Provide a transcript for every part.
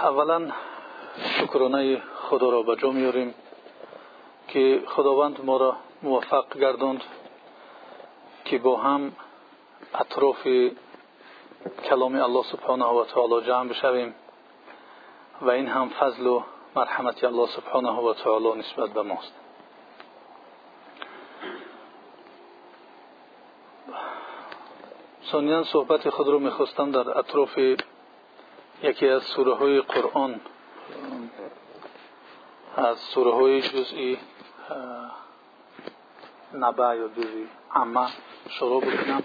اولا شکرانه خدا را به جا میاریم که خداوند ما را موفق گرداند که با هم اطراف کلام الله سبحانه و تعالی جمع بشویم و این هم فضل و مرحمت الله سبحانه و تعالی نسبت به ماست. ثانیا صحبت خود را می‌خواستم در اطراف یکی از سوره های قرآن از سوره های جزئی نبع یا عمه شروع بکنم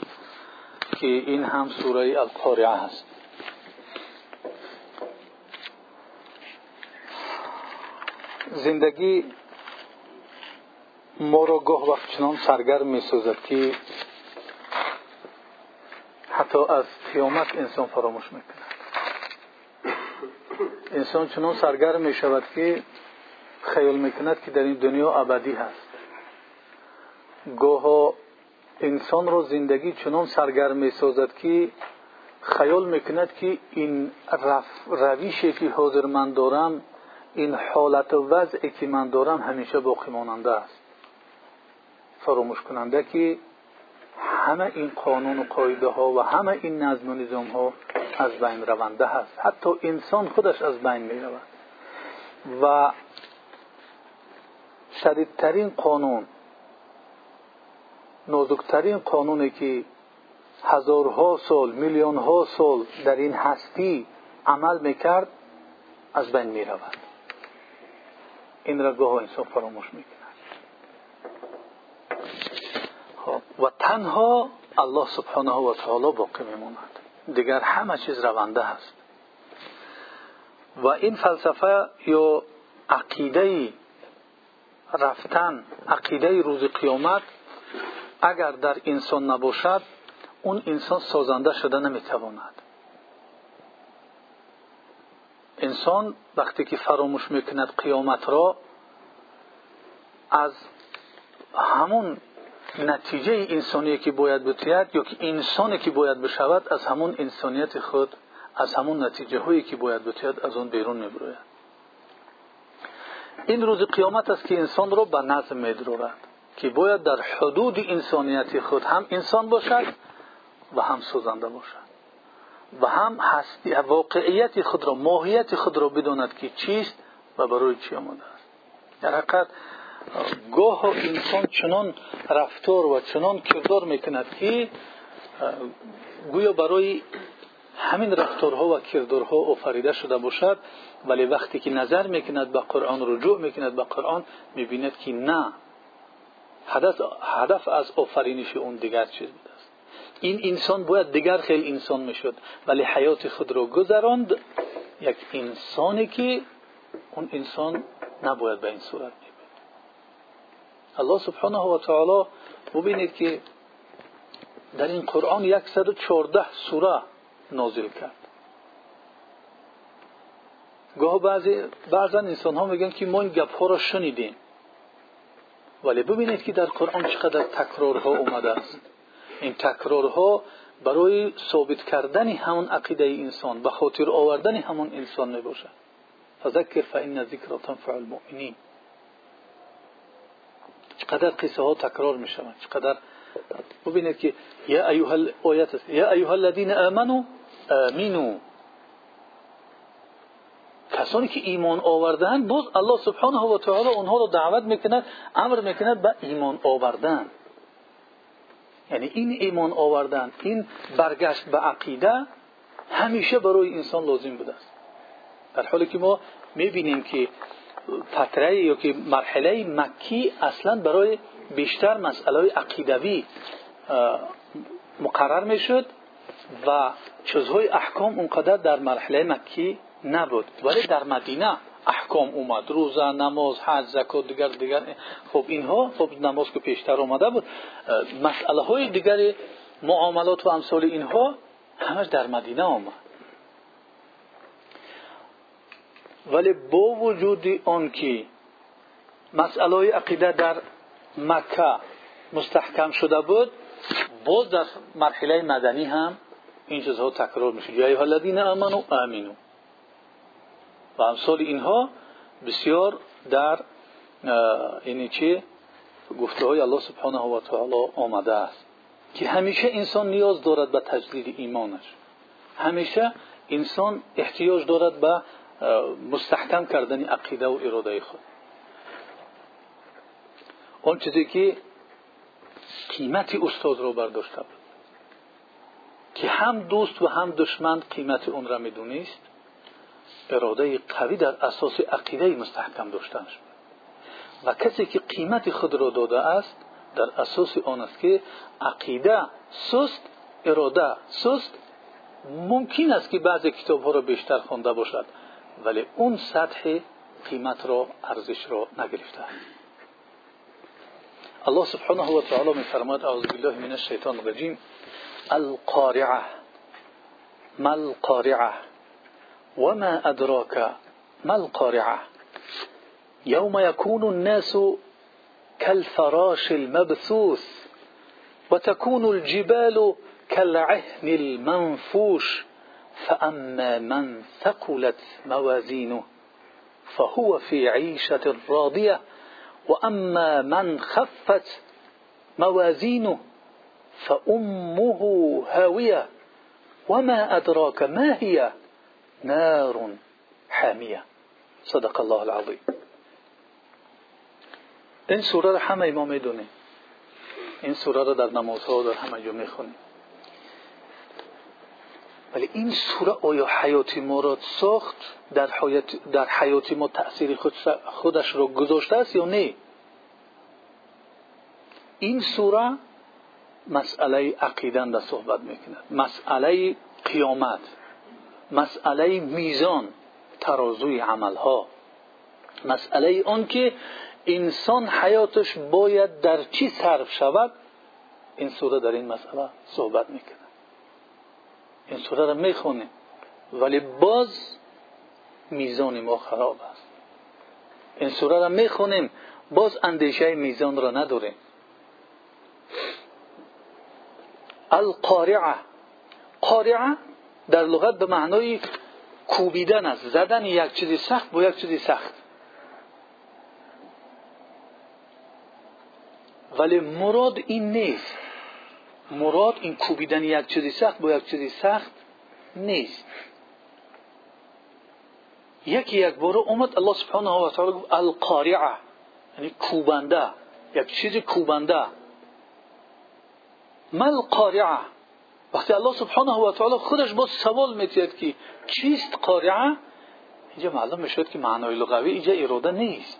که این هم سوره القارعه هست. زندگی ما را گاه وقت چنان سرگرم می سازد که حتی از قیامت انسان فراموش می‌کند. انسان چنان سرگرم می شود که خیال می‌کند که در این دنیا ابدی هست. گاه انسان را زندگی چنان سرگرم می سازد که خیال می‌کند که این رویشی که حاضر من دارم این حالت و وضعی که من دارم همیشه باقی ماننده است. فراموش کننده که همه این قانون و قاعده ها و همه این نظم و نظام ها از بین رونده هست. حتی انسان خودش از بین می رود و شدیدترین قانون نازکترین قانونی که هزارها سال میلیون ها سال در این هستی عمل می‌کرد از بین می رود این را گاه انسان فراموش می‌کند. خب، و تنها الله سبحانه و تعالی باقی میماند. دیگر همه چیز رونده هست. و این فلسفه یا عقیده رفتن عقیده روز قیامت اگر در انسان نباشد اون انسان سازنده شده نمی‌تواند. انسان وقتی که فراموش می‌کند قیامت را از همون نتیجه انسانی که باید بتید یا که انسانی که باید بشود از همون انسانیت خود از همون نتیجه هایی که باید بتید از اون بیرون میبروید این روز قیامت است که انسان را به نظم میدرورد که باید در حدود انسانیت خود هم انسان باشد و هم سوزنده باشد. و هم هستی واقعیت خود را ماهیت خود را بداند که چیست و برای چی آمده است. در حقیقت گاه انسان چنان رفتار و چنان کردار می‌کند که گویا برای همین رفتارها و کردارها آفریده شده باشد ولی وقتی که نظر می‌کند به قرآن رجوع می‌کند به قرآن می‌بیند که نه. هدف از آفرینش اون دیگر چیز بود است. این انسان باید دیگر خیلی انسان می‌شد ولی حیات خود را گذراند. یک انسانی که اون انسان نباید به این صورت الله سبحانه و تعالی ببینید که در این قرآن 114 سوره نازل کرد. گاه بعضی بعضا انسان ها میگن که ما این گپ ها را شنیدیم. ولی ببینید که در قرآن چقدر تکرارها اومده است. این تکرارها برای ثابت کردن همون عقیده انسان به خاطر آوردن همون انسان می‌باشد. فذکر فان ذکر تنفع المؤمنین. چقدر قصه ها تکرار می شوند چقدر ببینید که یا ایها آیت است. یا ایها الذين امنوا امنوا کسانی که ایمان آوردن باز الله سبحانه و تعالی اونها رو دعوت می‌کند امر می‌کند به ایمان آوردن. یعنی این ایمان آوردن این برگشت به عقیده همیشه برای انسان لازم بوده است. در حالی که ما می‌بینیم که فتره یا که مرحله مکی اصلا برای بیشتر مسئله عقیدوی مقرر می‌شد و چیزهای احکام اونقدر در مرحله مکی نبود. ولی در مدینه احکام اومد روزه نماز حج زکات دیگر دیگر. خب اینها خب نماز که پیشتر اومده بود. مسئله های دیگر معاملات و امثال اینها همش در مدینه آمد. ولی با وجود آن که مسئله عقیده در مکه مستحکم شده بود باز در مرحله مدنی هم این چیزها تکرار میشه. یا ایها الذین آمنو آمینو و امثال اینها بسیار در اینی چی؟ گفته های الله سبحانه و تعالی آمده است. که همیشه انسان نیاز دارد به تجدید ایمانش. همیشه انسان احتیاج دارد به مستحکم کردن عقیده و اراده خود. اون چیزی که قیمت استاد رو برداشته بود. که هم دوست و هم دشمن قیمت اون را میدونیست اراده قوی در اساس عقیده مستحکم داشتن و کسی که قیمت خود را داده است در اساس آن است که عقیده سست اراده سست ممکن است که بعضی کتاب ها را بیشتر خوانده باشد. ولی اون سطح قیمت را ارزش را نگرفته. الله سبحانه و تعالی میفرماید اعوذ بالله من الشیطان الرجیم. القارعه. ما القارعه؟ وما أدراك ما القارعة؟ يوم يكون الناس كالفراش المبثوث وتكون الجبال كالعهن المنفوش. فأما من ثقلت موازينه فهو في عيشة راضية وأما من خفت موازينه فأمه هاوية وما أدراك ما هي؟ نار حامیه صدق الله العظیم این سورة را همه ما میدونیم. این سورة را در نمازها در همه جا میخونیم. ولی این سوره آیا حیات ما را ساخت در حیات, در حیات ما تأثیر خودش را گذاشته است یا نه؟ این سوره مسئله عقیدن را صحبت می‌کند. مسئله قیامت. مسئله میزان ترازوی عملها. مسئله آن که انسان حیاتش باید در چی صرف شود؟ این سوره در این مسئله صحبت می‌کنه این سوره را می‌خونیم. ولی باز میزان ما خراب است. این سوره را می‌خونیم باز اندیشه میزان را نداریم. القارعه. قارعه در لغت به معنای کوبیدن است. زدن یک چیزی سخت با یک چیزی سخت. ولی مراد این نیست. مراد این کوبیدن یک چیزی سخت با یک چیزی سخت نیست. یکی یک بار اومد الله سبحانه و تعالی گفت القارعه یعنی کوبنده یک چیز کوبنده. مل قارعه وقتی الله سبحانه و تعالی خودش با سوال میتید که چیست قارعه؟ اینجا معلوم می‌شد که معنای لغوی اینجا اراده نیست.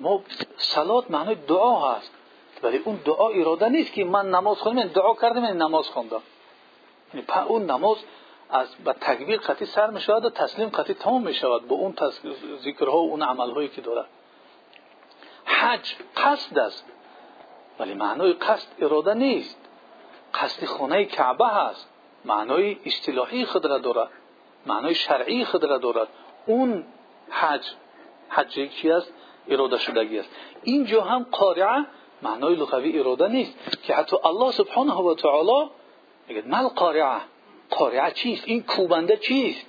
ما سلات معنای دعا هست. ولی اون دعا اراده نیست که من نماز خوندم دعا کردم این نماز خوندم. یعنی اون نماز از به تکبیر قطعی سر می شود و تسلیم قطعی تمام می شود با اون ذکرها و اون عملهایی که دارد حج قصد است ولی معنای قصد اراده نیست. قصد خانه کعبه هست. معنای اصطلاحی خود را دارد معنای شرعی خود را دارد اون حج حج چی است؟ اراده شدگی است. اینجا هم قارعه معنای لغوی اراده نیست که حتی الله سبحانه و تعالی میگه مل قارعه قارعه چیست؟ این کوبنده چیست؟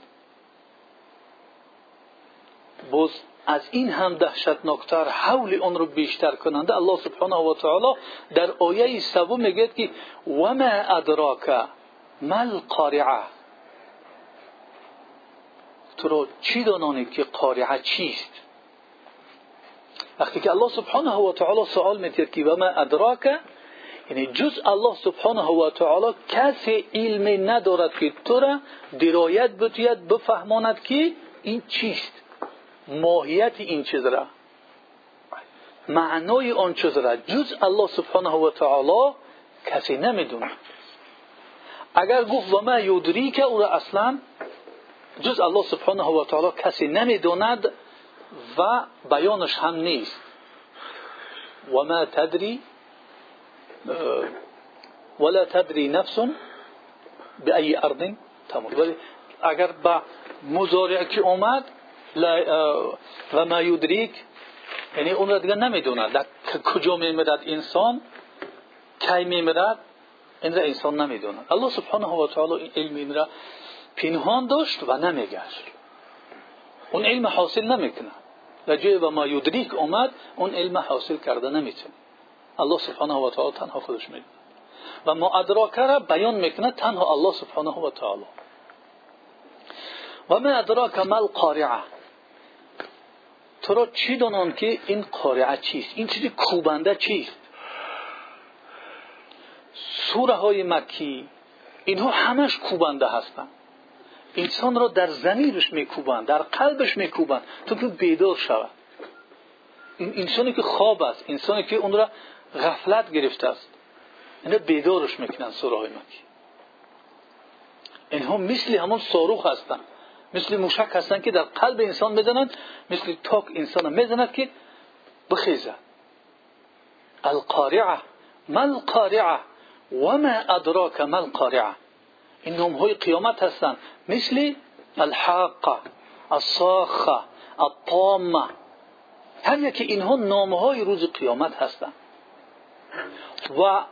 باز از این هم دهشتناکتر حول آن رو بیشتر کننده الله سبحانه و تعالی در آیه سوم میگه که و ما ادراک مل قارعه تو رو چی دانانی که قارعه چیست؟ وقتی که الله سبحانه و تعالی سوال میتید که و ما ادراک؟ یعنی جز الله سبحانه و تعالی کسی علم ندارد که تو را درایت بتوید بفهماند که این چیست؟ ماهیت این چیز را. معنای آن چیز را جز الله سبحانه و تعالی کسی نمی‌دونه. اگر گفت و ما یودری که او را اصلا جز الله سبحانه و تعالی کسی نمی‌دوند و بیانش هم نیست. و ما تدری ولا تدری نفس به ای ارض تموت. ولی اگر با مزارع که اومد و ما یدریک یعنی اون را دیگه نمی‌دوند در کجا میمیرد انسان کی میمیرد این را انسان نمی‌دوند الله سبحانه و تعالی علم این را پنهان داشت و نمیگشت. اون علم حاصل نمی‌کنه. و و ما یدریک اومد اون علم حاصل کرده نمی‌تونه. الله سبحانه و تعالی تنها خودش می‌دونه. و ما ادراک را بیان می‌کنه تنها الله سبحانه و تعالی. و ما ادراک ما القارعه. تو را چی دانان که این قارعه چیست؟ این چیزی کوبنده چیست؟ سوره های مکی اینها همش کوبنده هستند انسان را در زمیرش میکوبند در قلبش میکوبند تو که بیدار شود. این انسانی که خواب است انسانی که اون را غفلت گرفته است اینا بیدارش می‌کنن سوره های مکی. اینها مثل همون صاروخ هستند مثل موشک هستند که در قلب انسان می‌زنند مثل تاک انسان می‌زند که بخیزد القارعه ما القارعه؟ وما ادراک ما القارعه؟ این نام های قیامت هستند مثل الحاقه الصاخه الطامه. هر یکی اینها نام های روز قیامت هستند و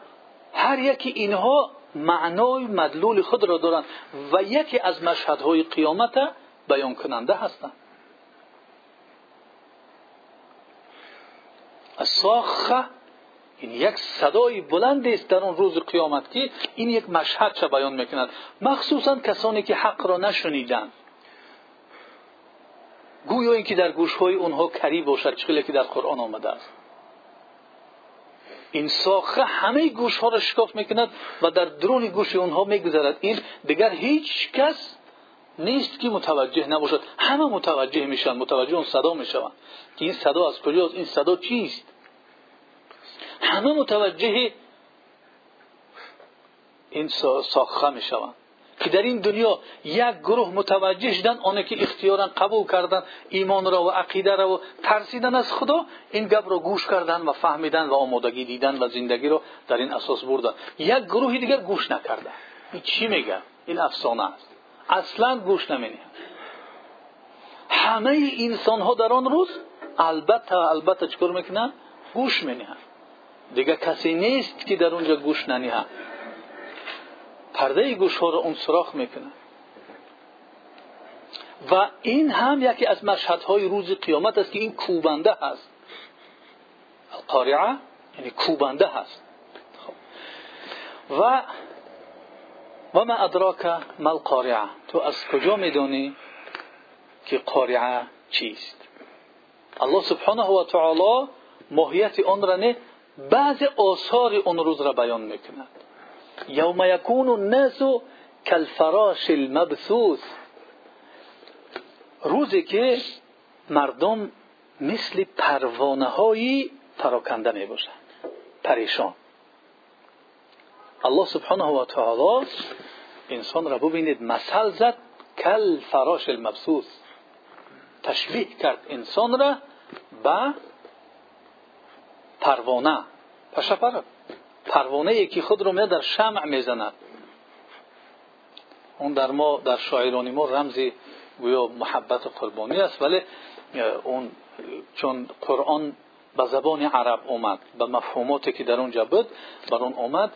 هر یکی اینها معنای مدلول خود را دارند و یکی از مشهدهای قیامت بیان کننده هستند الصاخه این یک صدای بلند است در اون روز قیامت که این یک مشهد چه بیان می‌کند؟ مخصوصا کسانی که حق را نشنیدند گویا اینکه در گوشهای اونها کری باشد چقدر که در قرآن آمده است. این ساخه همه گوش ها را شکاف می‌کند و در درون گوش اونها میگذرد. این دیگر هیچ کس نیست که متوجه نباشد. همه متوجه میشن. متوجه اون صدا می‌شوند. که این صدا از کجاست؟ این صدا چیست؟ همه متوجه این ساخه می شوند که در این دنیا یک گروه متوجه شدن آنه که اختیارا قبول کردن ایمان را و عقیده را و ترسیدن از خدا این گپ را گوش کردن و فهمیدن و آمادگی دیدن و زندگی را در این اساس بردن. یک گروه دیگر گوش نکردن. این چی میگه؟ این افسانه است. اصلا گوش نمینه همه انسان ها در آن روز البته البته چکار می‌کنن؟ گوش مینهن دیگه کسی نیست که در اونجا گوش ننیه. پرده گوش ها رو اون سراخ می‌کنه. و این هم یکی از مشهدهای روز قیامت است که این کوبنده هست. قارعه یعنی کوبنده هست. خب. و و ما ادراک ما القارعه؟ تو از کجا می‌دونی که قارعه چیست؟ الله سبحانه و تعالی ماهیت آن را نه بعض آثار اون روز را بیان می‌کند. یوم یکون الناس کالفراش المبثوث. روزی که مردم مثل پروانه هایی پراکنده می باشند پریشان. الله سبحانه و تعالی انسان را ببینید مثل زد کل فراش المبسوس تشبیه کرد انسان را به پروانه. پشپر پروانه یکی خود رو در شمع می‌زند اون در ما در شاعرانی ما رمزی گویا محبت قربانی است ولی اون چون قرآن به زبان عرب اومد به مفهوماتی که در اونجا بود بر اون اومد.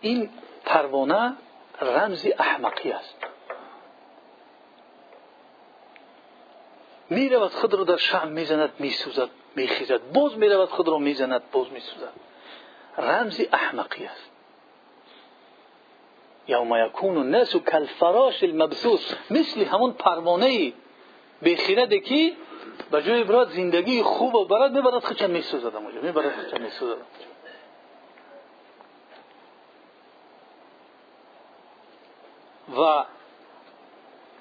این پروانه رمزی احمقی است. می‌رود خود رو در شمع می‌زند میسوزد. میخیزد. باز می‌رود خود رو می‌زند باز میسوزد. رمزی احمقی است. یوم یکون الناس کالفراش المبثوث مثل همون پروانه بخیرده که به جای برات زندگی خوب و برات می‌برد خچه میسوزد اونجا می‌برد خچه میسوزد. و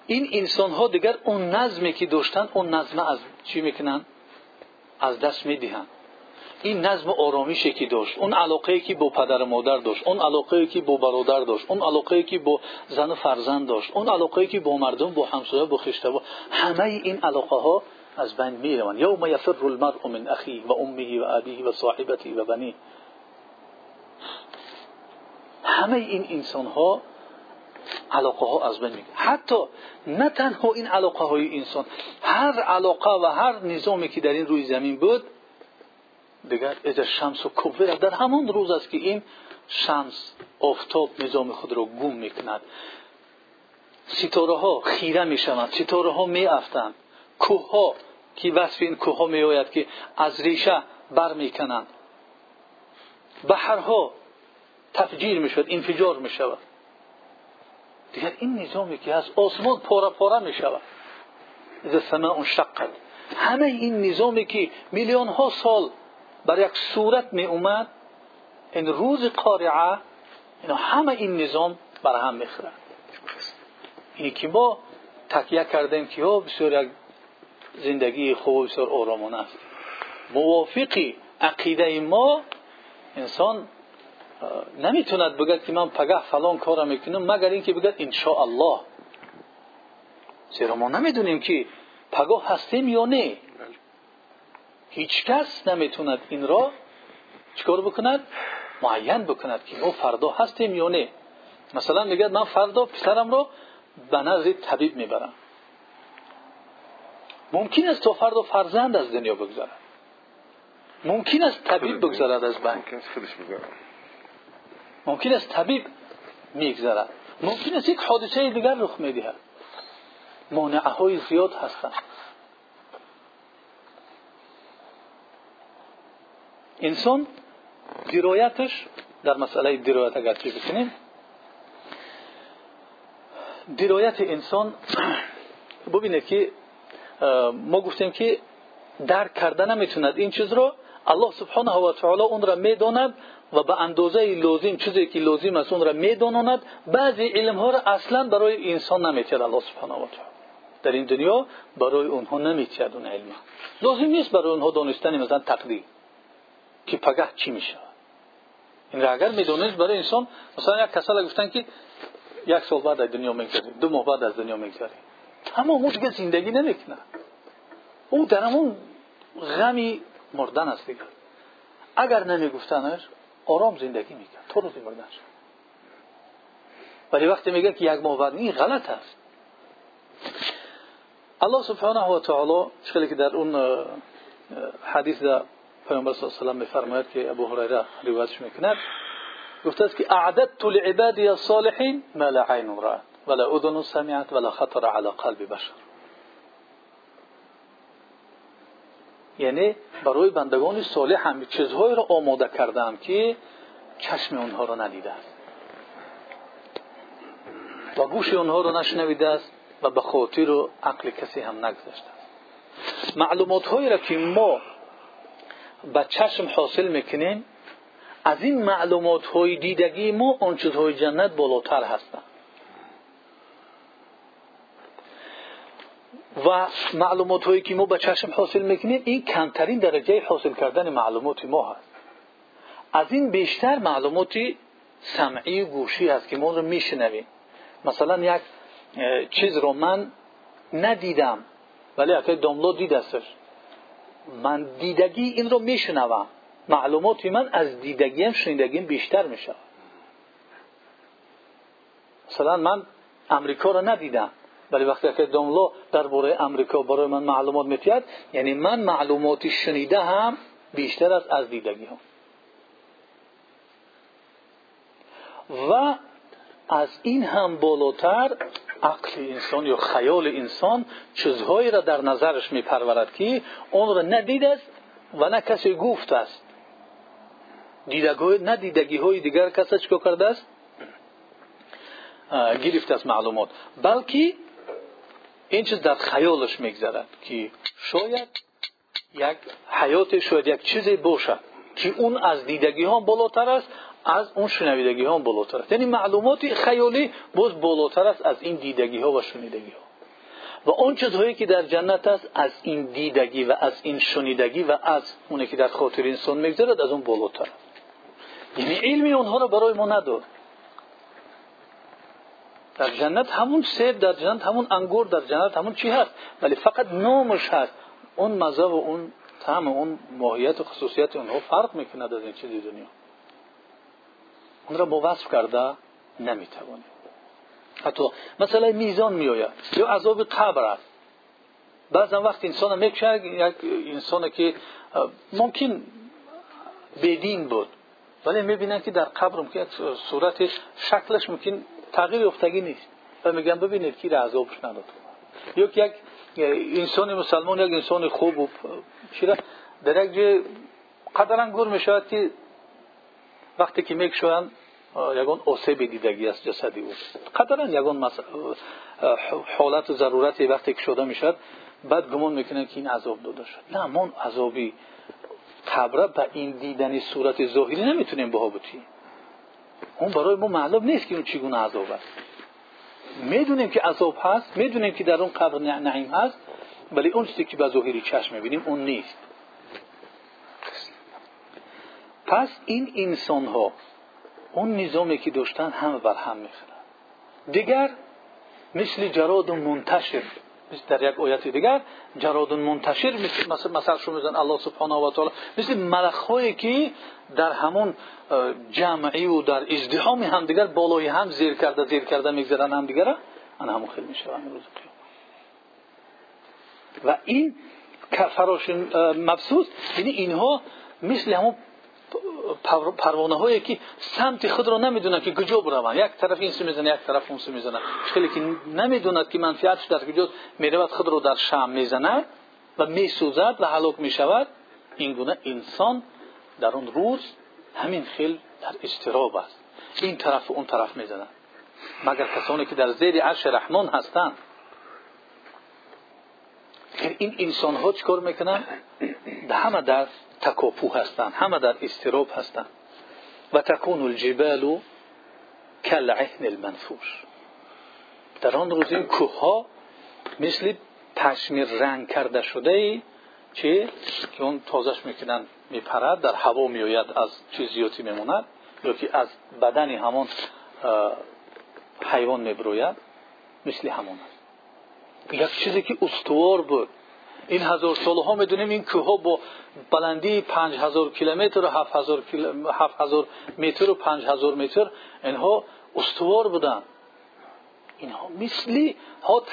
این انسان ها دیگر اون نظمی که داشتن اون نظم از چی می‌کنن؟ از دست می‌دهند این نظم آرامیشی که داشت. اون علاقه که با پدر مادر داشت. اون علاقه که با برادر داشت. اون علاقه که با زن و فرزند داشت. اون علاقه که با مردم با همسایه با خشته همه این علاقه ها از بین می‌روند. یوم یفر المرء من اخیه و امه و ابیه و صاحبته و بنی همه این انسان ها علاقه ها از بین میگه حتی نه تنها این علاقه های انسان هر علاقه و هر نظامی که در این روی زمین بود دیگر از شمس و کوبر در همون روز است که این شمس آفتاب نظام خود را گم می‌کند. ستاره ها خیره می‌شوند ستاره ها میافتند. کوه ها که وصف این کوه ها میآید که از ریشه بر می‌کنند بحرها تفجیر می‌شود انفجار می‌شود. دیگر این نظامی که از آسمان پاره پاره می‌شود. از سماء شقت همه این نظامی که میلیون ها سال بر یک صورت می اومد این روز قارعه اینا همه این نظام بر هم می‌خورد. اینی که ما تکیه کردیم که ها بسیار یک زندگی خوب بسیار آرامانه است. موافقی عقیده ما انسان نمی‌توند بگد که من پگه فلان کار می‌کنم مگر اینکه بگد الله زیرا ما نمی‌دونیم که پگاه هستیم یا نه. هیچ کس نمی‌توند این را چکار بکند؟ معین بکند که ما فردا هستیم یا نه. مثلا میگه من فردا پسرم رو به نزد طبیب می‌برم. ممکن است تو فردا فرزند از دنیا بگذارد ممکن است طبیب بگذارد از بین. ممکن است طبیب میگذرد. ممکن است یک حادثه دیگر رخ می‌دهد. مانعه های زیاد هستند. انسان درایتش در مسئله درایت اگر چی بکنیم درایت انسان ببینه که ما گفتیم که درک کرده نمی‌توند این چیز رو الله سبحانه و تعالی اون را می‌داند. و به اندازه لازم چیزی که لازم است اون را می‌داند بعضی علم ها را اصلا برای انسان نمیتید الله سبحانه و تعالی. در این دنیا برای اونها نمیتید اون علم. لازم نیست برای اونها دانستن مثلا تقدیر که پگه چی میشه این را اگر می‌دونست برای انسان مثلا یک کسال گفتن که یک سال بعد از دنیا می‌گذاری دو ماه بعد از دنیا می‌گذاری اما اون دیگه زندگی نمی‌کنه. او در همون غمی مردن است دیگه. اگر نمیگفتنش آرام زندگی می‌کرد. تو روزی مردن شد ولی وقتی میگه که یک این غلط است. الله سبحانه و تعالی چخیلی که در اون حدیث در پیامبر صلی الله علیه و میفرماید که ابو هریره روایتش می‌کند گفته است که اعددت لعبادی الصالحین ما لا عین رأت ولا اذن سمعت ولا خطر على قلب بشر. یعنی برای بندگان صالح هم چیزهایی را آماده کردم که چشم اونها را ندیده است. و گوش اونها را نشنویده است و به خاطر و عقل کسی هم نگذشته است. معلومات هایی را که ما به چشم حاصل می‌کنیم از این معلومات های دیدگی ما آن چیزهای جنت بالاتر هستند. و معلومات هایی که ما به چشم حاصل می‌کنیم این کمترین درجه حاصل کردن معلومات ما هست. از این بیشتر معلومات سمعی گوشی هست که ما رو میشنویم. مثلا یک چیز رو من ندیدم ولی اگه داملا دیدستش من دیدگی این رو میشنوم. معلومات من از دیدگیم شنیدگیم بیشتر میشه مثلا من امریکا رو ندیدم. ولی وقتی که در درباره امریکا برای من معلومات میتید یعنی من معلوماتی شنیده هم بیشتر از از دیدگی هم و از این هم بالاتر عقل انسان یا خیال انسان چیزهایی را در نظرش میپرورد که اون را ندید است و نه کسی گفت است. نه دیدگی های دیگر کسی چکو کرده است؟ گرفت از معلومات. بلکه این چیز در خیالش میگذرد که شاید یک حیات شاید یک چیزی باشد که اون از دیدگی ها بالاتر است از اون شنویدگی ها بالاتر است. یعنی معلومات خیالی باز بالاتر است از این دیدگی ها و شنیدگی ها و اون چیزهایی که در جنت است از این دیدگی و از این شنیدگی و از اونی که در خاطر انسان میگذرد از اون بالاتر یعنی علمی اونها رو برای ما نداد. در جنت همون سیب در جنت همون انگور در جنت همون چی هست. ولی فقط نامش هست. اون مزه و اون طعم اون ماهیت و خصوصیت اونها فرق می‌کند از این چیزی دنیا. اون را وصف کرده نمی‌توانیم حتی مثلا میزان میآید. یا عذاب قبر است. بعضا وقت انسان می‌کشه یک انسان که ممکن بدین بود. ولی می‌بینن که در قبر ممکن صورت شکلش ممکن تغییر افتگی نیست. و میگن ببینید که عذابش نداد یک یک انسان مسلمان یک انسان خوب و چیره در یک جای قدرن گور می‌شود که وقتی که میکشوند یگان آسیب دیدگی است جسدی او. قدرن یگان حالت ضرورتی وقتی که شده می‌شد بعد گمان می‌کنن که این عذاب داده شد. نه ما عذابی قبره به این دیدنی صورت ظاهری نمی‌تونیم بها بتیم اون برای ما معلوم نیست که اون چگونه عذاب است. می‌دونیم که عذاب هست می‌دونیم که در اون قبر نعیم هست ولی اون چیزی که به ظاهری چشم می‌بینیم اون نیست. پس این انسان ها اون نظامی که داشتن همه بر هم می‌خورن. دیگر مثل جراد منتشر مثل در یک آیت دیگر جراد منتشر مثل مثل شما میزن الله سبحانه و تعالی. مثل ملخهایی که در همون جمعی و در ازدحام هم دیگر بالای هم زیر کرده زیر کرده میگذرن هم دیگر. آن همون خیلی میشه. روز و این فراش مبسوط. یعنی اینها مثل همون پروانه هایی که سمت خود را نمی‌دونن که کجا بروند. یک طرف این سو می‌زنه یک طرف اون سو می‌زنه. خیلی که نمی‌دوند که منفعتش در کجا می‌رود خود را در شم می‌زند و میسوزد و هلاک می‌شود. این گونه انسان در اون روز همین خیل در استراب است. این طرف و اون طرف می‌زنند مگر کسانی که در زیر عرش رحمان هستند؟ این انسان ها چکار می‌کنن همه در تکاپو هستند همه در استراب هستند و تکون الجبال کالعهن المنفوش در آن روز این کوه ها مثل پشم رنگ کرده شده چه که اون تازش می‌کنن میپرد در هوا میآید از چیزیاتی میموند یا که از بدن همون حیوان میبروید مثل همون. است یک چیزی که استوار بود این هزار ها می‌دونیم این کوه ها با بلندی پنج هزار کیلومتر و هفت هزار, هفت هزار متر و پنج هزار متر اینها استوار بودن. اینها مثلی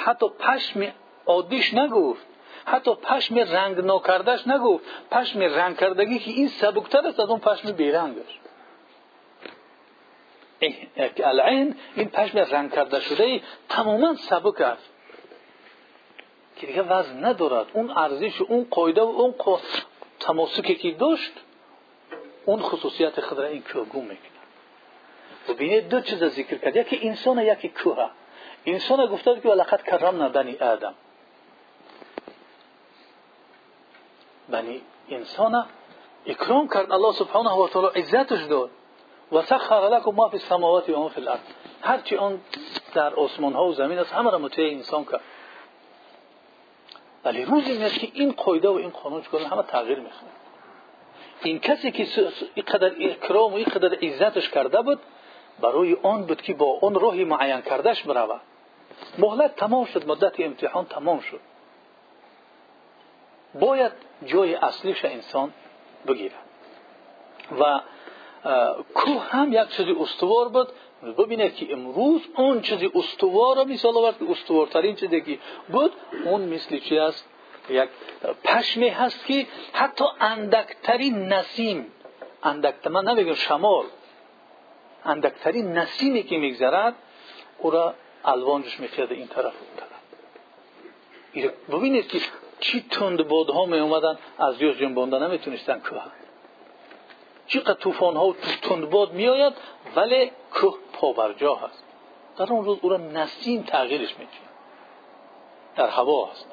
حتی پشم عادیش نگفت. حتی پشم رنگ ناکردش نگفت. پشم رنگ کردگی که این سبکتر است از اون پشم بیرنگش. العین این پشم رنگ کرده شده تماما سبک است. که دیگه وزن ندارد. اون ارزش اون قاعده و اون تماسکی که داشت اون خصوصیت خود را این می‌کنه و بینید دو چیز ذکر کرد. یکی انسان یکی کوه. انسان گفته که ولقد کرمنا بنی آدم. بنی انسان اکرام کرد. الله سبحانه و تعالی عزتش داد. و سخر لكم ما فی السماوات و ما فی الارض. هرچی آن در آسمان ها و زمین است همه را مطیع انسان کرد. ولی روزی میاد که این قاعده و این قانون چکار همه تغییر می‌کنه این کسی که اینقدر اکرام و اینقدر عزتش کرده بود برای آن بود که با آن راهی معین کردش بروه مهلت تمام شد مدت امتحان تمام شد. باید جای اصلیش انسان بگیرد. و کوه هم یک چیزی استوار بود ببینید که امروز اون چیزی استوار را مثال آورد که استوارترین چیزی که بود اون مثل چی است؟ یک پشمی هست که حتی اندکترین نسیم اندکتر من نمیگم شمال اندکترین نسیمی که میگذرد او را الوانش میخیاد این طرف اون طرف ببینید که چی تند بادها می اومدن از جز جنبانده نمی‌تونستن کوه چقدر طوفان ها و تندباد میآید ولی کوه پابرجا هست. در اون روز او را نسیم تغییرش می‌کنه. در هوا هست.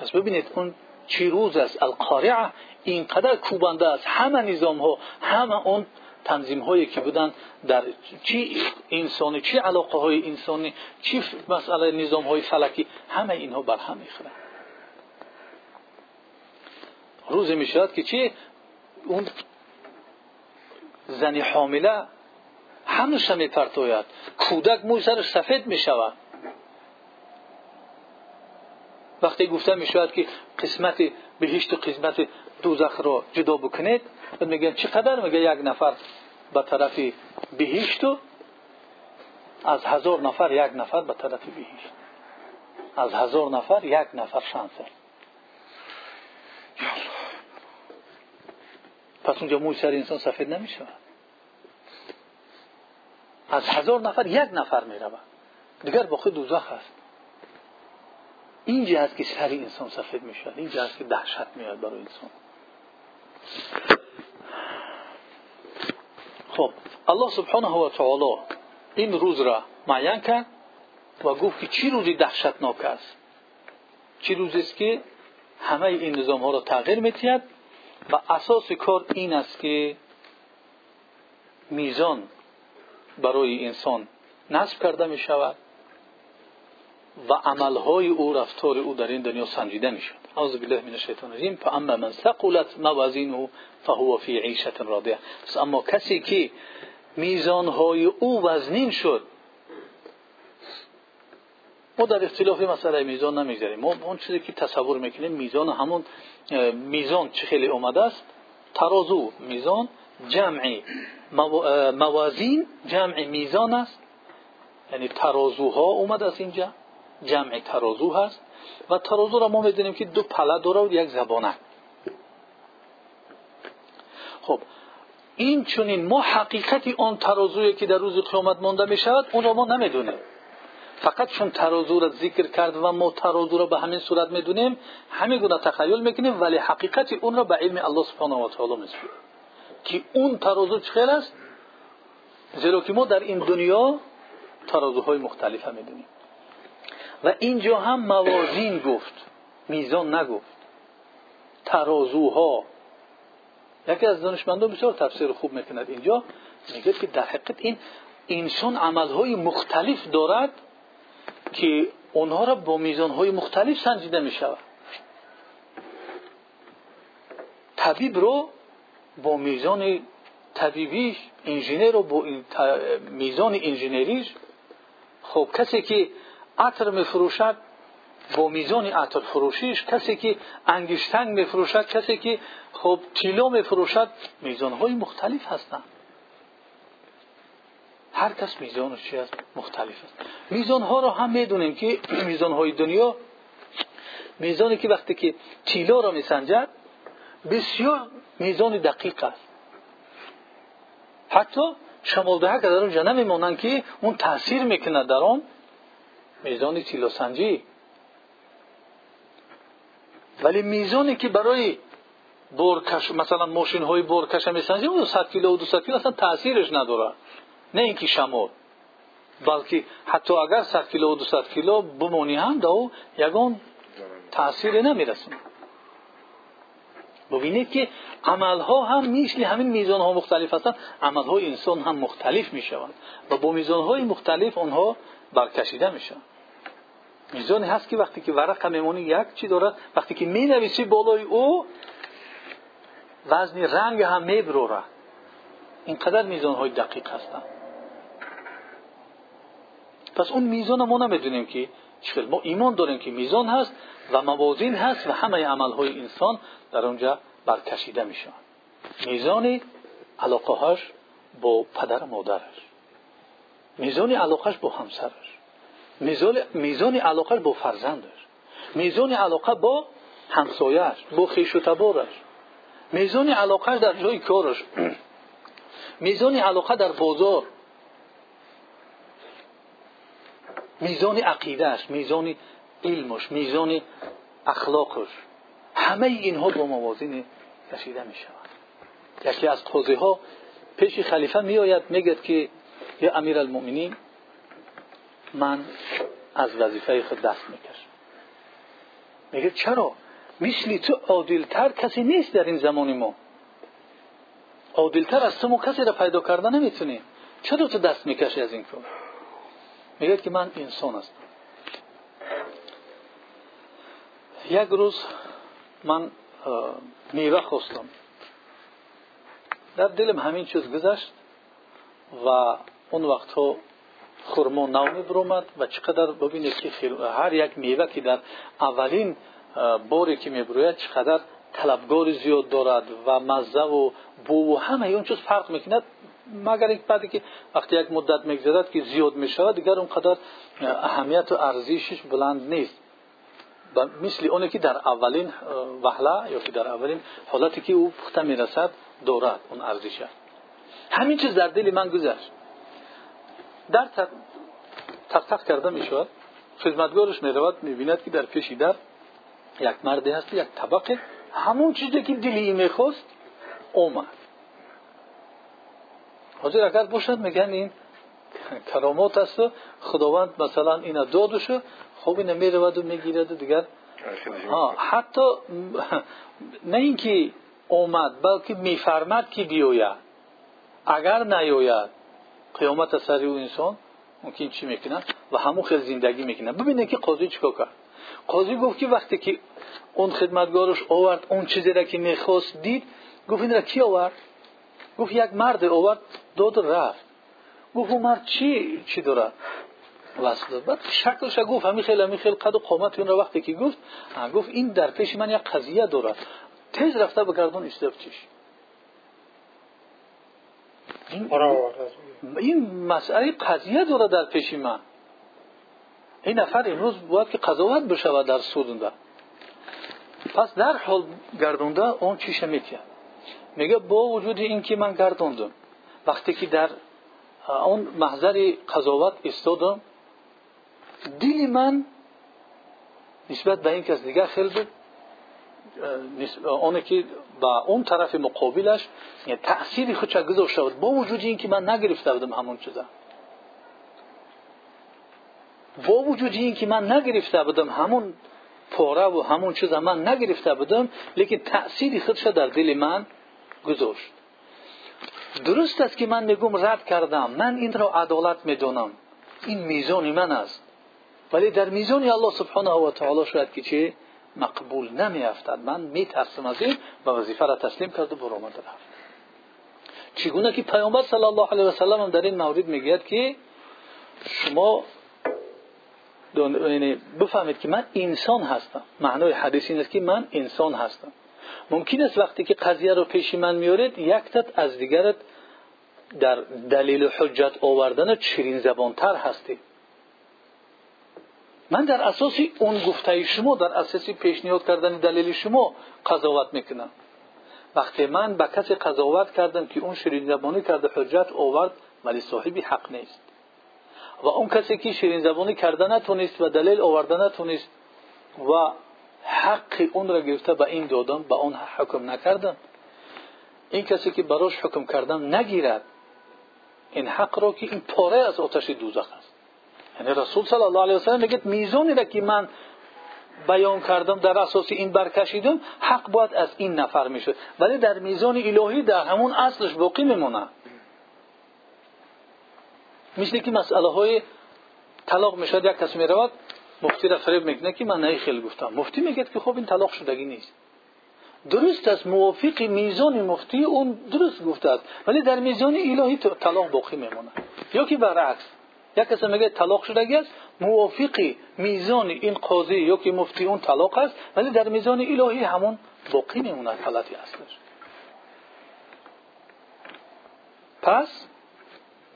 پس ببینید اون چی روز است. القارعه اینقدر کوبنده است. همه نظام ها همه اون تنظیم هایی که بودن در چی انسانی چی علاقه های انسانی چی مسئله نظام های فلکی همه اینها بر هم می‌خورن روزی می‌شود که چی؟ اون زنی حامله هنوز هم میپرتوید کودک موی سرش سفید می‌شود. وقتی گفته می‌شود که قسمت بهشت و قسمت دوزخ را جدا بکنید میگن چقدر؟ میگه یک نفر به طرف بهشت و از هزار نفر یک نفر به طرف بهشت. از هزار نفر یک نفر شانس پس اونجا موی سر انسان سفید نمی‌شود. از هزار نفر یک نفر می رود دیگر باقی دوزخ است. اینجا هست که سر انسان سفید می شود اینجا هست که دهشت میاد برای انسان. خب الله سبحانه و تعالی این روز را معین کرد و گفت که چی روزی دهشتناک است؟ چی روزی است که همه این نظام ها را تغییر میتید و اساس کار این است که میزان برای انسان نصب کرده می شود و عملهای او رفتار او در این دنیا سنجیده می شود اعوذ بالله من الشیطان الرجیم. فاما من ثقلت موازینه فهو فی عیشت راضیه. اما کسی که میزانهای او وزنین شد ما در اختلاف مسئله میزان نمی‌گذاریم. ما اون چیزی که تصور می‌کنیم میزان همون میزان چه خیلی اومده است؟ ترازو میزان جمعی موازین جمع میزان است. یعنی ترازوها اومد از اینجا جمع ترازو هست. و ترازو را ما می‌دونیم که دو پله داره و یک زبانه. خب این چونین ما حقیقتی آن ترازویی که در روز قیامت مانده می شود اون را ما نمی‌دونیم. فقط چون ترازو را ذکر کرد و ما ترازو را به همین صورت می‌دونیم همین گونه تخیل می‌کنیم ولی حقیقتی اون را به علم الله سبحانه و تعالی میسپاریم. که اون ترازو چخیل است؟ زیرا که ما در این دنیا ترازوهای مختلف هم می‌دونیم. و اینجا هم موازین گفت میزان نگفت. ترازوها یکی از دانشمندان بسیار تفسیر خوب می‌کند اینجا میگه که در حقیقت این انسان عملهای مختلف دارد که اونها را با میزانهای مختلف سنجیده می‌شود. طبیب رو با میزان طبیبیش انجینر رو با میزان انجینریش خب کسی که عطر میفروشد با میزان عطر فروشیش کسی که انگشتنگ میفروشد کسی که خب تیلو میفروشد میزان های مختلف هستند. هر کس میزانش چی است مختلف است. میزان ها رو هم می‌دونیم که میزان های دنیا میزانی که وقتی که تیلو را میسنجد بسیار میزان دقیق است. حتی شمال ده که در اونجا نمیمونن که اون تاثیر می‌کنه در آن میزان تیلو سنجی. ولی میزانی که برای برکش مثلا ماشین های برکش میسنجیم اون 100 کیلو و 200 کیلو اصلا تاثیرش نداره. نه اینکه شمال بلکه حتی اگر 100 کیلو و 200 کیلو بمونی هم دو یگان تاثیر نمیرسونه. ببینید که عملها هم مثل همین میزان ها مختلف هستند عمل های انسان هم مختلف می شوند و با میزان های مختلف آنها برکشیده می شوند میزانی هست که وقتی که ورق میمونی یک چی دارد وقتی که می نویسی بالای او وزن رنگ هم می بروره اینقدر میزان های دقیق هستند پس اون میزان ما نمی‌دونیم که چخیل ما ایمان داریم که میزان هست و موازین هست و همه عمل های انسان در اونجا برکشیده میشن میزان علاقه هاش با پدر و مادرش. میزان علاقهش با همسرش. میزان, علاقهش با فرزندش. میزان علاقه با همسایش با خیش و تبارش. میزان علاقه در جای کارش. میزان علاقه در بازار. میزان عقیدهش میزان علمش میزان اخلاقش. همه اینها با موازین کشیده می شود یکی از قاضی ها پیش خلیفه می آید که یا امیر المؤمنین من از وظیفه خود دست می‌کشم. میگه چرا؟ مثل تو عادلتر کسی نیست در این زمان ما. عادلتر از تو کسی را پیدا کرده نمی‌تونی. چرا تو دست می‌کشی از این کار؟ میگه که من انسان هستم. یک روز من میوه خواستم. در دلم همین چیز گذشت و اون وقت ها خورما نو میبرومد و چقدر ببینید که هر یک میوه که در اولین باری که میبروید چقدر طلبگار زیاد دارد و مزه و بو و همه اون چیز فرق می‌کند. مگر یک بعدی که وقتی یک مدت میگذرد که زیاد می‌شود دیگر اونقدر اهمیت و ارزشش بلند نیست. مثل اونی که در اولین وهله یا که در اولین حالتی که او پخته می‌رسد دارد اون ارزش همین چیز در دل من گذشت. در تق کرده می‌شود خدمتگارش می‌رود می‌بیند که در پیشی در یک مردی هست یک طبقه. همون چیزی که دلی می‌خواست اومد. حاضر اگر باشد میگن این کرامات است و خداوند مثلا اینا دادوشه خب این می‌رود و می‌گیرد و دیگر. حتی نه اینکه اومد بلکه میفرمد که بیوید اگر نیوید قیامت سر او انسان ممکن چی می‌کنه؟ و همون خیلی زندگی می‌کنه. ببینید که قاضی چیکار کرد. قاضی گفت که وقتی که اون خدمتگارش آورد اون چیزی را که می‌خواست دید گفت این را کی آورد؟ گفت یک مرد آورد. داد رفت. گفت مرد چی چی وصل داد. بعد شکلش گفت همین خیلی همین خیلی قد و قامت اون را وقتی که گفت گفت این در پیش من یک قضیه دارد تیز رفته بگردون استفچیش این, این مسئله قضیه داره در پیش من. این نفر امروز باید که قضاوت بشود در سودونده پس در حال گردونده اون چیشه می‌کرد میگه با وجود این که من گردوندم. وقتی که در اون محضر قضاوت استادم دل من نسبت به این کس دیگر خیلی اونه که با اون طرف مقابلش یعنی تأثیری خودش گذاشته بود با وجود این که من نگرفته بودم همون چیزا. با وجود این که من نگرفته بودم همون پاره و همون چیزا من نگرفته بودم لیکن تأثیری خودش در دل من گذاشت. درست است که من میگم رد کردم. من این را عدالت می‌دونم این میزان من است. ولی در میزان الله سبحانه و تعالی شاید که چه مقبول نمیافتد. من میترسم از این و وظیفه را تسلیم کرده برو آمده رفت. چگونه که پیامبر صلی الله علیه و سلم در این مورد می‌گوید که شما یعنی بفهمید که من انسان هستم. معنای حدیث این است که من انسان هستم. ممکن است وقتی که قضیه رو پیش من میارید یکتت از دیگرت در دلیل حجت آوردن چرین زبانتر هستید. من در اساس اون گفته شما در اساس پیشنهاد کردن دلیل شما قضاوت می‌کنم. وقتی من به کسی قضاوت کردم که اون شیرین زبانی کرده حجت آورد ولی صاحبی حق نیست. و اون کسی که شیرین زبانی کرده نتونست و دلیل آورده نتونست و حق اون را گرفته به این دادم به اون حکم نکردم این کسی که براش حکم کردم نگیرد. این حق را که این پاره از آتش دوزخ است. یعنی رسول صلی الله علیه و سلم میگه میزانی را که من بیان کردم در اساس این برکشیدم حق باید از این نفر میشه. ولی در میزان الهی در همون اصلش باقی میمونه. مثل که مسئله های طلاق می‌شد یک کسی می‌رود مفتی را فریب می‌کنه که من نه خیلی گفتم. مفتی میگه که خب این طلاق شدگی نیست. درست است موافق میزان مفتی اون درست گفته است. ولی در میزان الهی طلاق باقی میمونه. یا که برعکس یک کسی میگه طلاق شدگی است موافق میزان این قاضی یا که مفتی اون طلاق است ولی در میزان الهی همون باقی میمونه حالتی اصلش. پس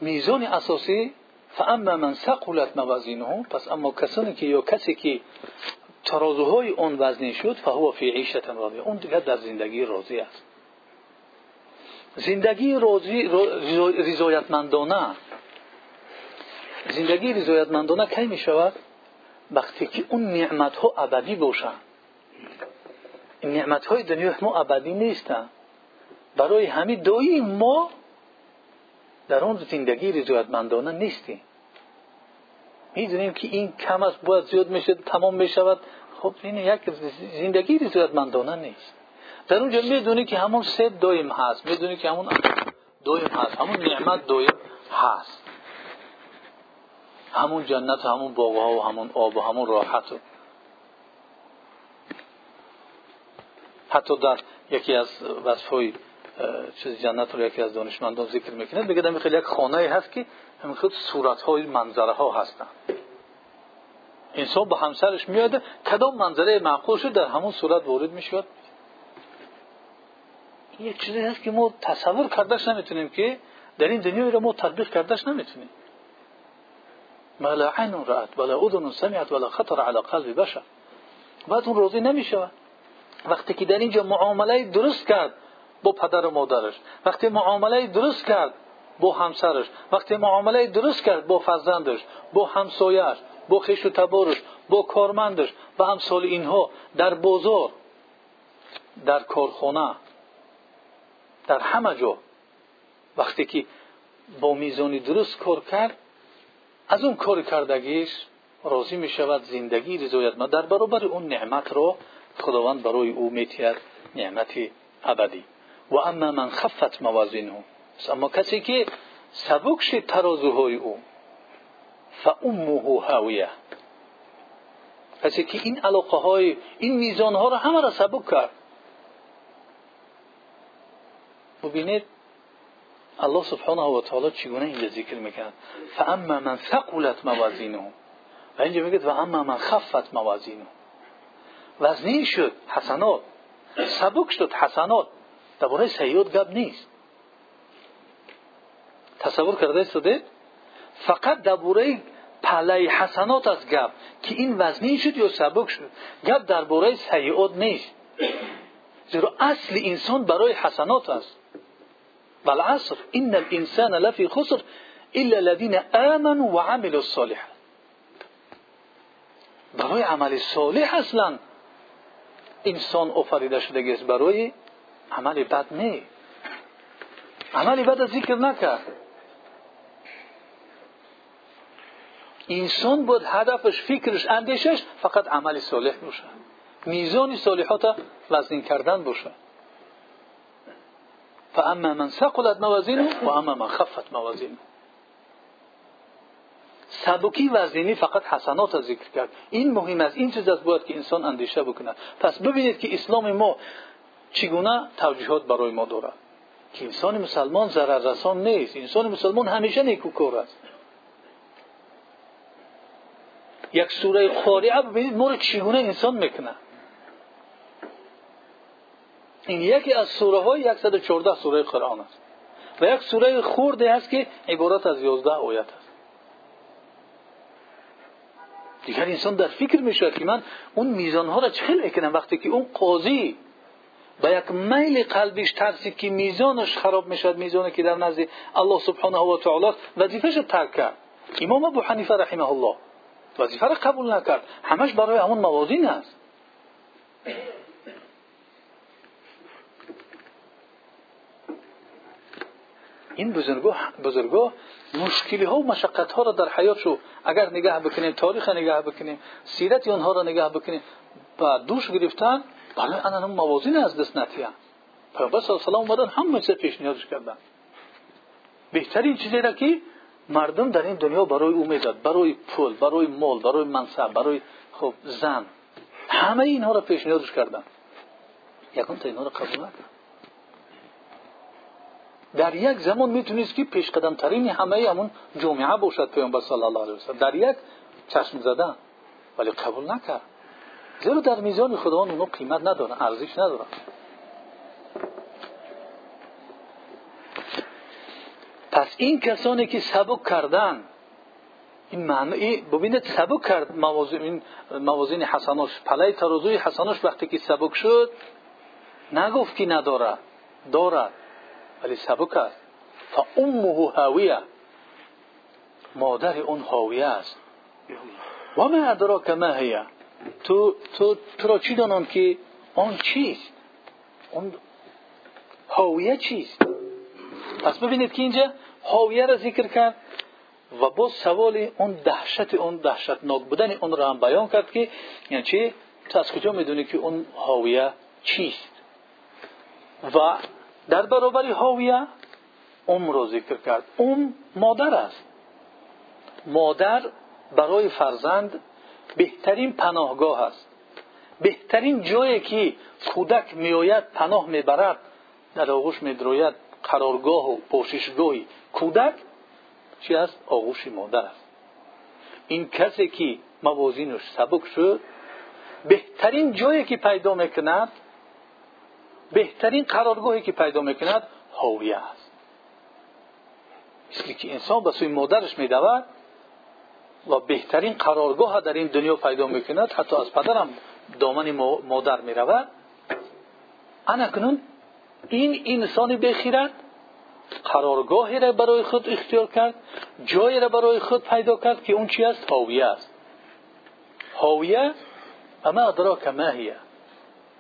میزان اساسی فاما من ثقلت موازینه پس اما کسانی که یا کسی که ترازوهای اون وزنی شد فهو فی عیشت راضیه اون دیگه در زندگی راضی است. زندگی راضی رضایتمندانه زندگی رضایتمندانه کی می شود وقتی که اون نعمت ها ابدی باشن. این نعمت های دنیا ما ابدی نیستن. برای همین دایی ما در اون زندگی رضایتمندانه نیستیم. می‌دونیم که این کم است باید زیاد میشه تمام می‌شود. خب این یک زندگی رضایتمندانه نیست. در اونجا می‌دونی که همون سه دویم هست. می‌دونی که همون دویم هست. همون نعمت دویم هست. همون جنت همون باغ و همون آب و همون راحت حتی در یکی از وصفهای چیز جنت رو یکی از دانشمندان ذکر می‌کنه. بگه در یک خانه هست که همین خود صورت های منظره ها هستن. انسان با همسرش میاد کدام منظره معقول شد در همون صورت وارد می‌شود یک چیزی هست که ما تصور کردش نمی‌تونیم که در این دنیا رو ما تطبیق کردش نمی‌تونیم. ما لا عین رأت ولا اذن سمعت ولا خطر على قلب بشر. بعد اون روزی نمی‌شود. وقتی که در اینجا معامله درست کرد با پدر و مادرش. وقتی معامله درست کرد با همسرش. وقتی معامله درست کرد با فرزندش. با همسایش با خیش و تبارش. با کارمندش. و همسال اینها در بازار در کارخانه در همه جا. وقتی که با میزانی درست کار کرد از اون کار کردگیش راضی می شود زندگی رضایت ما در برابر اون نعمت را خداوند و اما من خفت موازینه. اما کسی که سبک شد ترازوهای او فامه هاویه. کسی که این علاقه های این میزان ها را همه را سبک کرد. ببینید الله سبحانه و تعالی چگونه اینجا ذکر می‌کرد؟ فاما من ثقلت موازینه. و اینجا میگه و اما من خفت موازینه. وزنین شد حسنات. سبک شد حسنات. درباره سیاد گپ نیست. تصور کرده شده؟ فقط درباره پله حسنات از گپ که این وزنی شد یا سبک شد. گپ درباره سیئات نیست. زیرا اصل انسان برای حسنات است. بالعصر ان الانسان لفی خسر الا الذين امنوا وعملوا الصالحات. برای عمل صالح اصلا انسان آفریده شده است برای عمل بد نه عمل بد ذکر نکرد انسان بود هدفش فکرش اندیشش فقط عمل صالح باشه. میزان صالحات وزن کردن باشه. فاما من ثقلت موازینه و اما من خفت موازینه. سبکی وزنی فقط حسنات ذکر کرد. این مهم است. این چیز است باید که انسان اندیشه بکنه. پس ببینید که اسلام ما چگونه توجیهات برای ما دارد؟ که انسان مسلمان ضرر رسان نیست. انسان مسلمان همیشه نیکوکار است. یک سوره قاریعه ببینید ما رو چگونه انسان می‌کنه این یکی از سوره های 114 سوره قرآن است. و یک سوره خورده است که عبارت از 11 آیت است. دیگر انسان در فکر می‌شود که من اون میزان ها را چه می‌کنم وقتی که اون قاضی با یک میل قلبش ترسی که میزانش خراب می‌شد میزانی که در نزد الله سبحانه و تعالی وظیفهش ترک کرد. امام ابو حنیفه رحمه الله وظیفه را قبول نکرد. همش برای همون موازین است. این بزرگو بزرگو مشکلی ها و مشقت ها را در حیاتشو اگر نگاه بکنیم تاریخ نگاه بکنیم سیرت اونها را نگاه بکنیم و دوش گرفتن بله انا هم موازین از دست نتیان پیامبر صلی الله اومدن همه چیز پیشنهادش کردن. بهترین چیزی را که مردم در این دنیا برای او می‌زد برای پول برای مال برای منصب برای خب زن همه اینها را پیشنهادش کردن. یکم تا اینها را قبول نکرد در یک زمان می‌تونست که پیش قدم ترین همه همون جمعه باشد پیامبر صلی الله علیه و در یک چشم زدن. ولی قبول نکرد. زیرا در میزان خداوند اونو قیمت ندارن ارزش ندارن پس این کسانی که سبک کردن این معنی ببینید سبک کرد موازین موازین حسناش. پله ترازوی حسناش وقتی که سبک شد نگفت که ندارد دارد ولی سبک است. فامه هاویه. مادر اون هاویه است. و ما ادراک ما هی تو تو تو را چی دانم که آن چیست؟ اون هاویه چیست؟ پس ببینید که اینجا هاویه را ذکر کرد و با سوال اون دهشت اون دهشتناک بودن اون را هم بیان کرد که یعنی چی؟ تو از کجا می‌دونی که اون هاویه چیست؟ و در برابر هاویه ام رو ذکر کرد. ام مادر است. مادر برای فرزند بهترین پناهگاه است. بهترین جایی که کودک میآید پناه می‌برد در آغوش میدروید قرارگاه و پوششگاهی. کودک چی است؟ آغوش مادر است. این کسی که موازینش سبک شد بهترین جایی که پیدا می‌کند بهترین قرارگاهی که پیدا می‌کند هاویه است. مثل که انسان به سوی مادرش میدود و بهترین قرارگاه در این دنیا پیدا می‌کند حتی از پدرم دامن مادر می‌رود. اکنون این انسان بخیرد قرارگاهی را برای خود اختیار کرد جایی را برای خود پیدا کرد که اون چی است؟ هاویه است. هاویه اما ادراک ما هیه.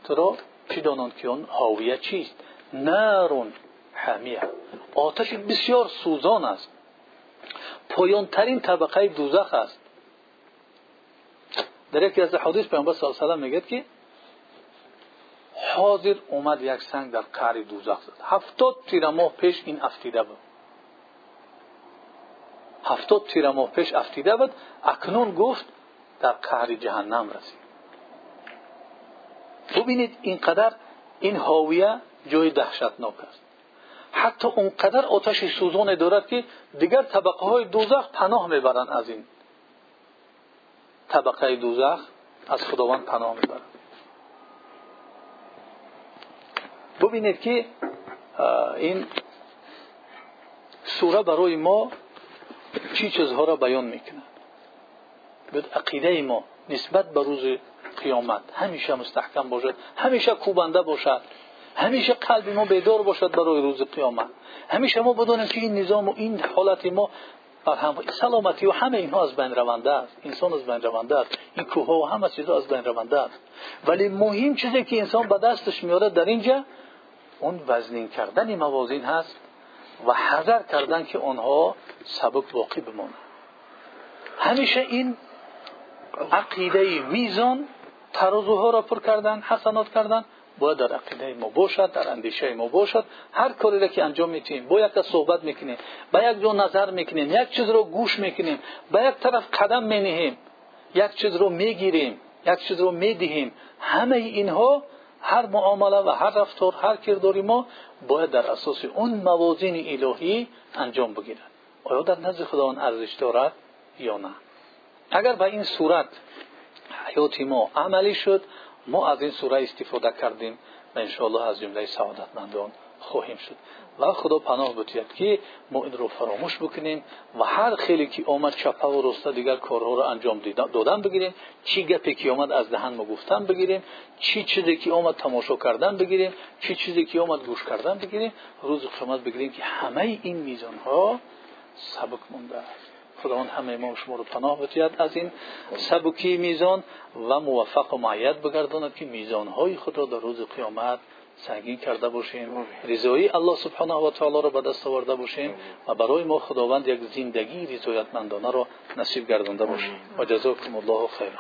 تو را چی دانند که اون هاویه چیست؟ نارون حمیه. آتش بسیار سوزان است. پایانترین طبقه دوزخ است. در یکی از حدیث پیامبر صلی الله علیه و میگه که حاضر اومد یک سنگ در قعر دوزخ زد. هفتاد تیر ماه پیش این افتیده بود. هفتاد تیر ماه پیش افتیده بود اکنون گفت در قعر جهنم رسید. ببینید اینقدر این حاویه جای دهشتناک است. حتی اونقدر آتش سوزان دارد که دیگر طبقه های دوزخ پناه می‌برند از این. طبقه دوزخ از خداوند پناه می‌برند ببینید که این ما چی چیزها را بیان می‌کنه. به عقیده ما نسبت به روز قیامت. همیشه مستحکم باشد همیشه کوبنده باشد. همیشه قلب ما بیدار باشد برای روز قیامت. همیشه ما بدانیم که این نظام و این حالت ما بر سلامتی و همه اینها از بین رونده است. انسان از بین رونده است. این کوه و همه چیزها از بین رونده است. ولی مهم چیزی که انسان به دستش میاره در اینجا اون وزنین کردن موازین هست و حذر کردن که آنها سبک باقی بمانند. همیشه این عقیده میزان ترازوها را پر کردن حسنات کردن باید در عقیده ما باشد در اندیشه ما باشد. هر کاری را که انجام میتیم با یک صحبت می‌کنیم با یک جو نظر می‌کنیم یک چیز رو گوش می‌کنیم با یک طرف قدم مینهیم یک چیز رو می‌گیریم یک چیز رو می‌دهیم. همه اینها هر معامله و هر رفتار هر کرداری ما باید در اساس اون موازین الهی انجام بگیرد. آیا در نزد خداوند ارزش دارد یا نه؟ اگر به این صورت حیات ما عملی شد ما از این سوره استفاده کردیم و انشاءالله از جمله سعادتمندان خواهیم شد. و خدا پناه بتید که ما این رو فراموش بکنیم و هر خیلی که آمد چپه و رسته دیگر کارها رو انجام دادن بگیریم چی گپی که آمد از دهن ما گفتن بگیریم چی چیزی که آمد تماشا کردن بگیریم چی چیزی که آمد گوش کردن بگیریم روز قیامت بگیریم که همه این خداوند همه ما شما رو پناه بتید از این سبکی میزان و موفق و معید بگرداند که میزان های خود را در روز قیامت سنگین کرده باشیم. رضایی الله سبحانه و تعالی را به دست آورده باشیم و برای ما خداوند یک زندگی رضایتمندانه را نصیب گردانده باشیم. و جزاکم الله خیرا.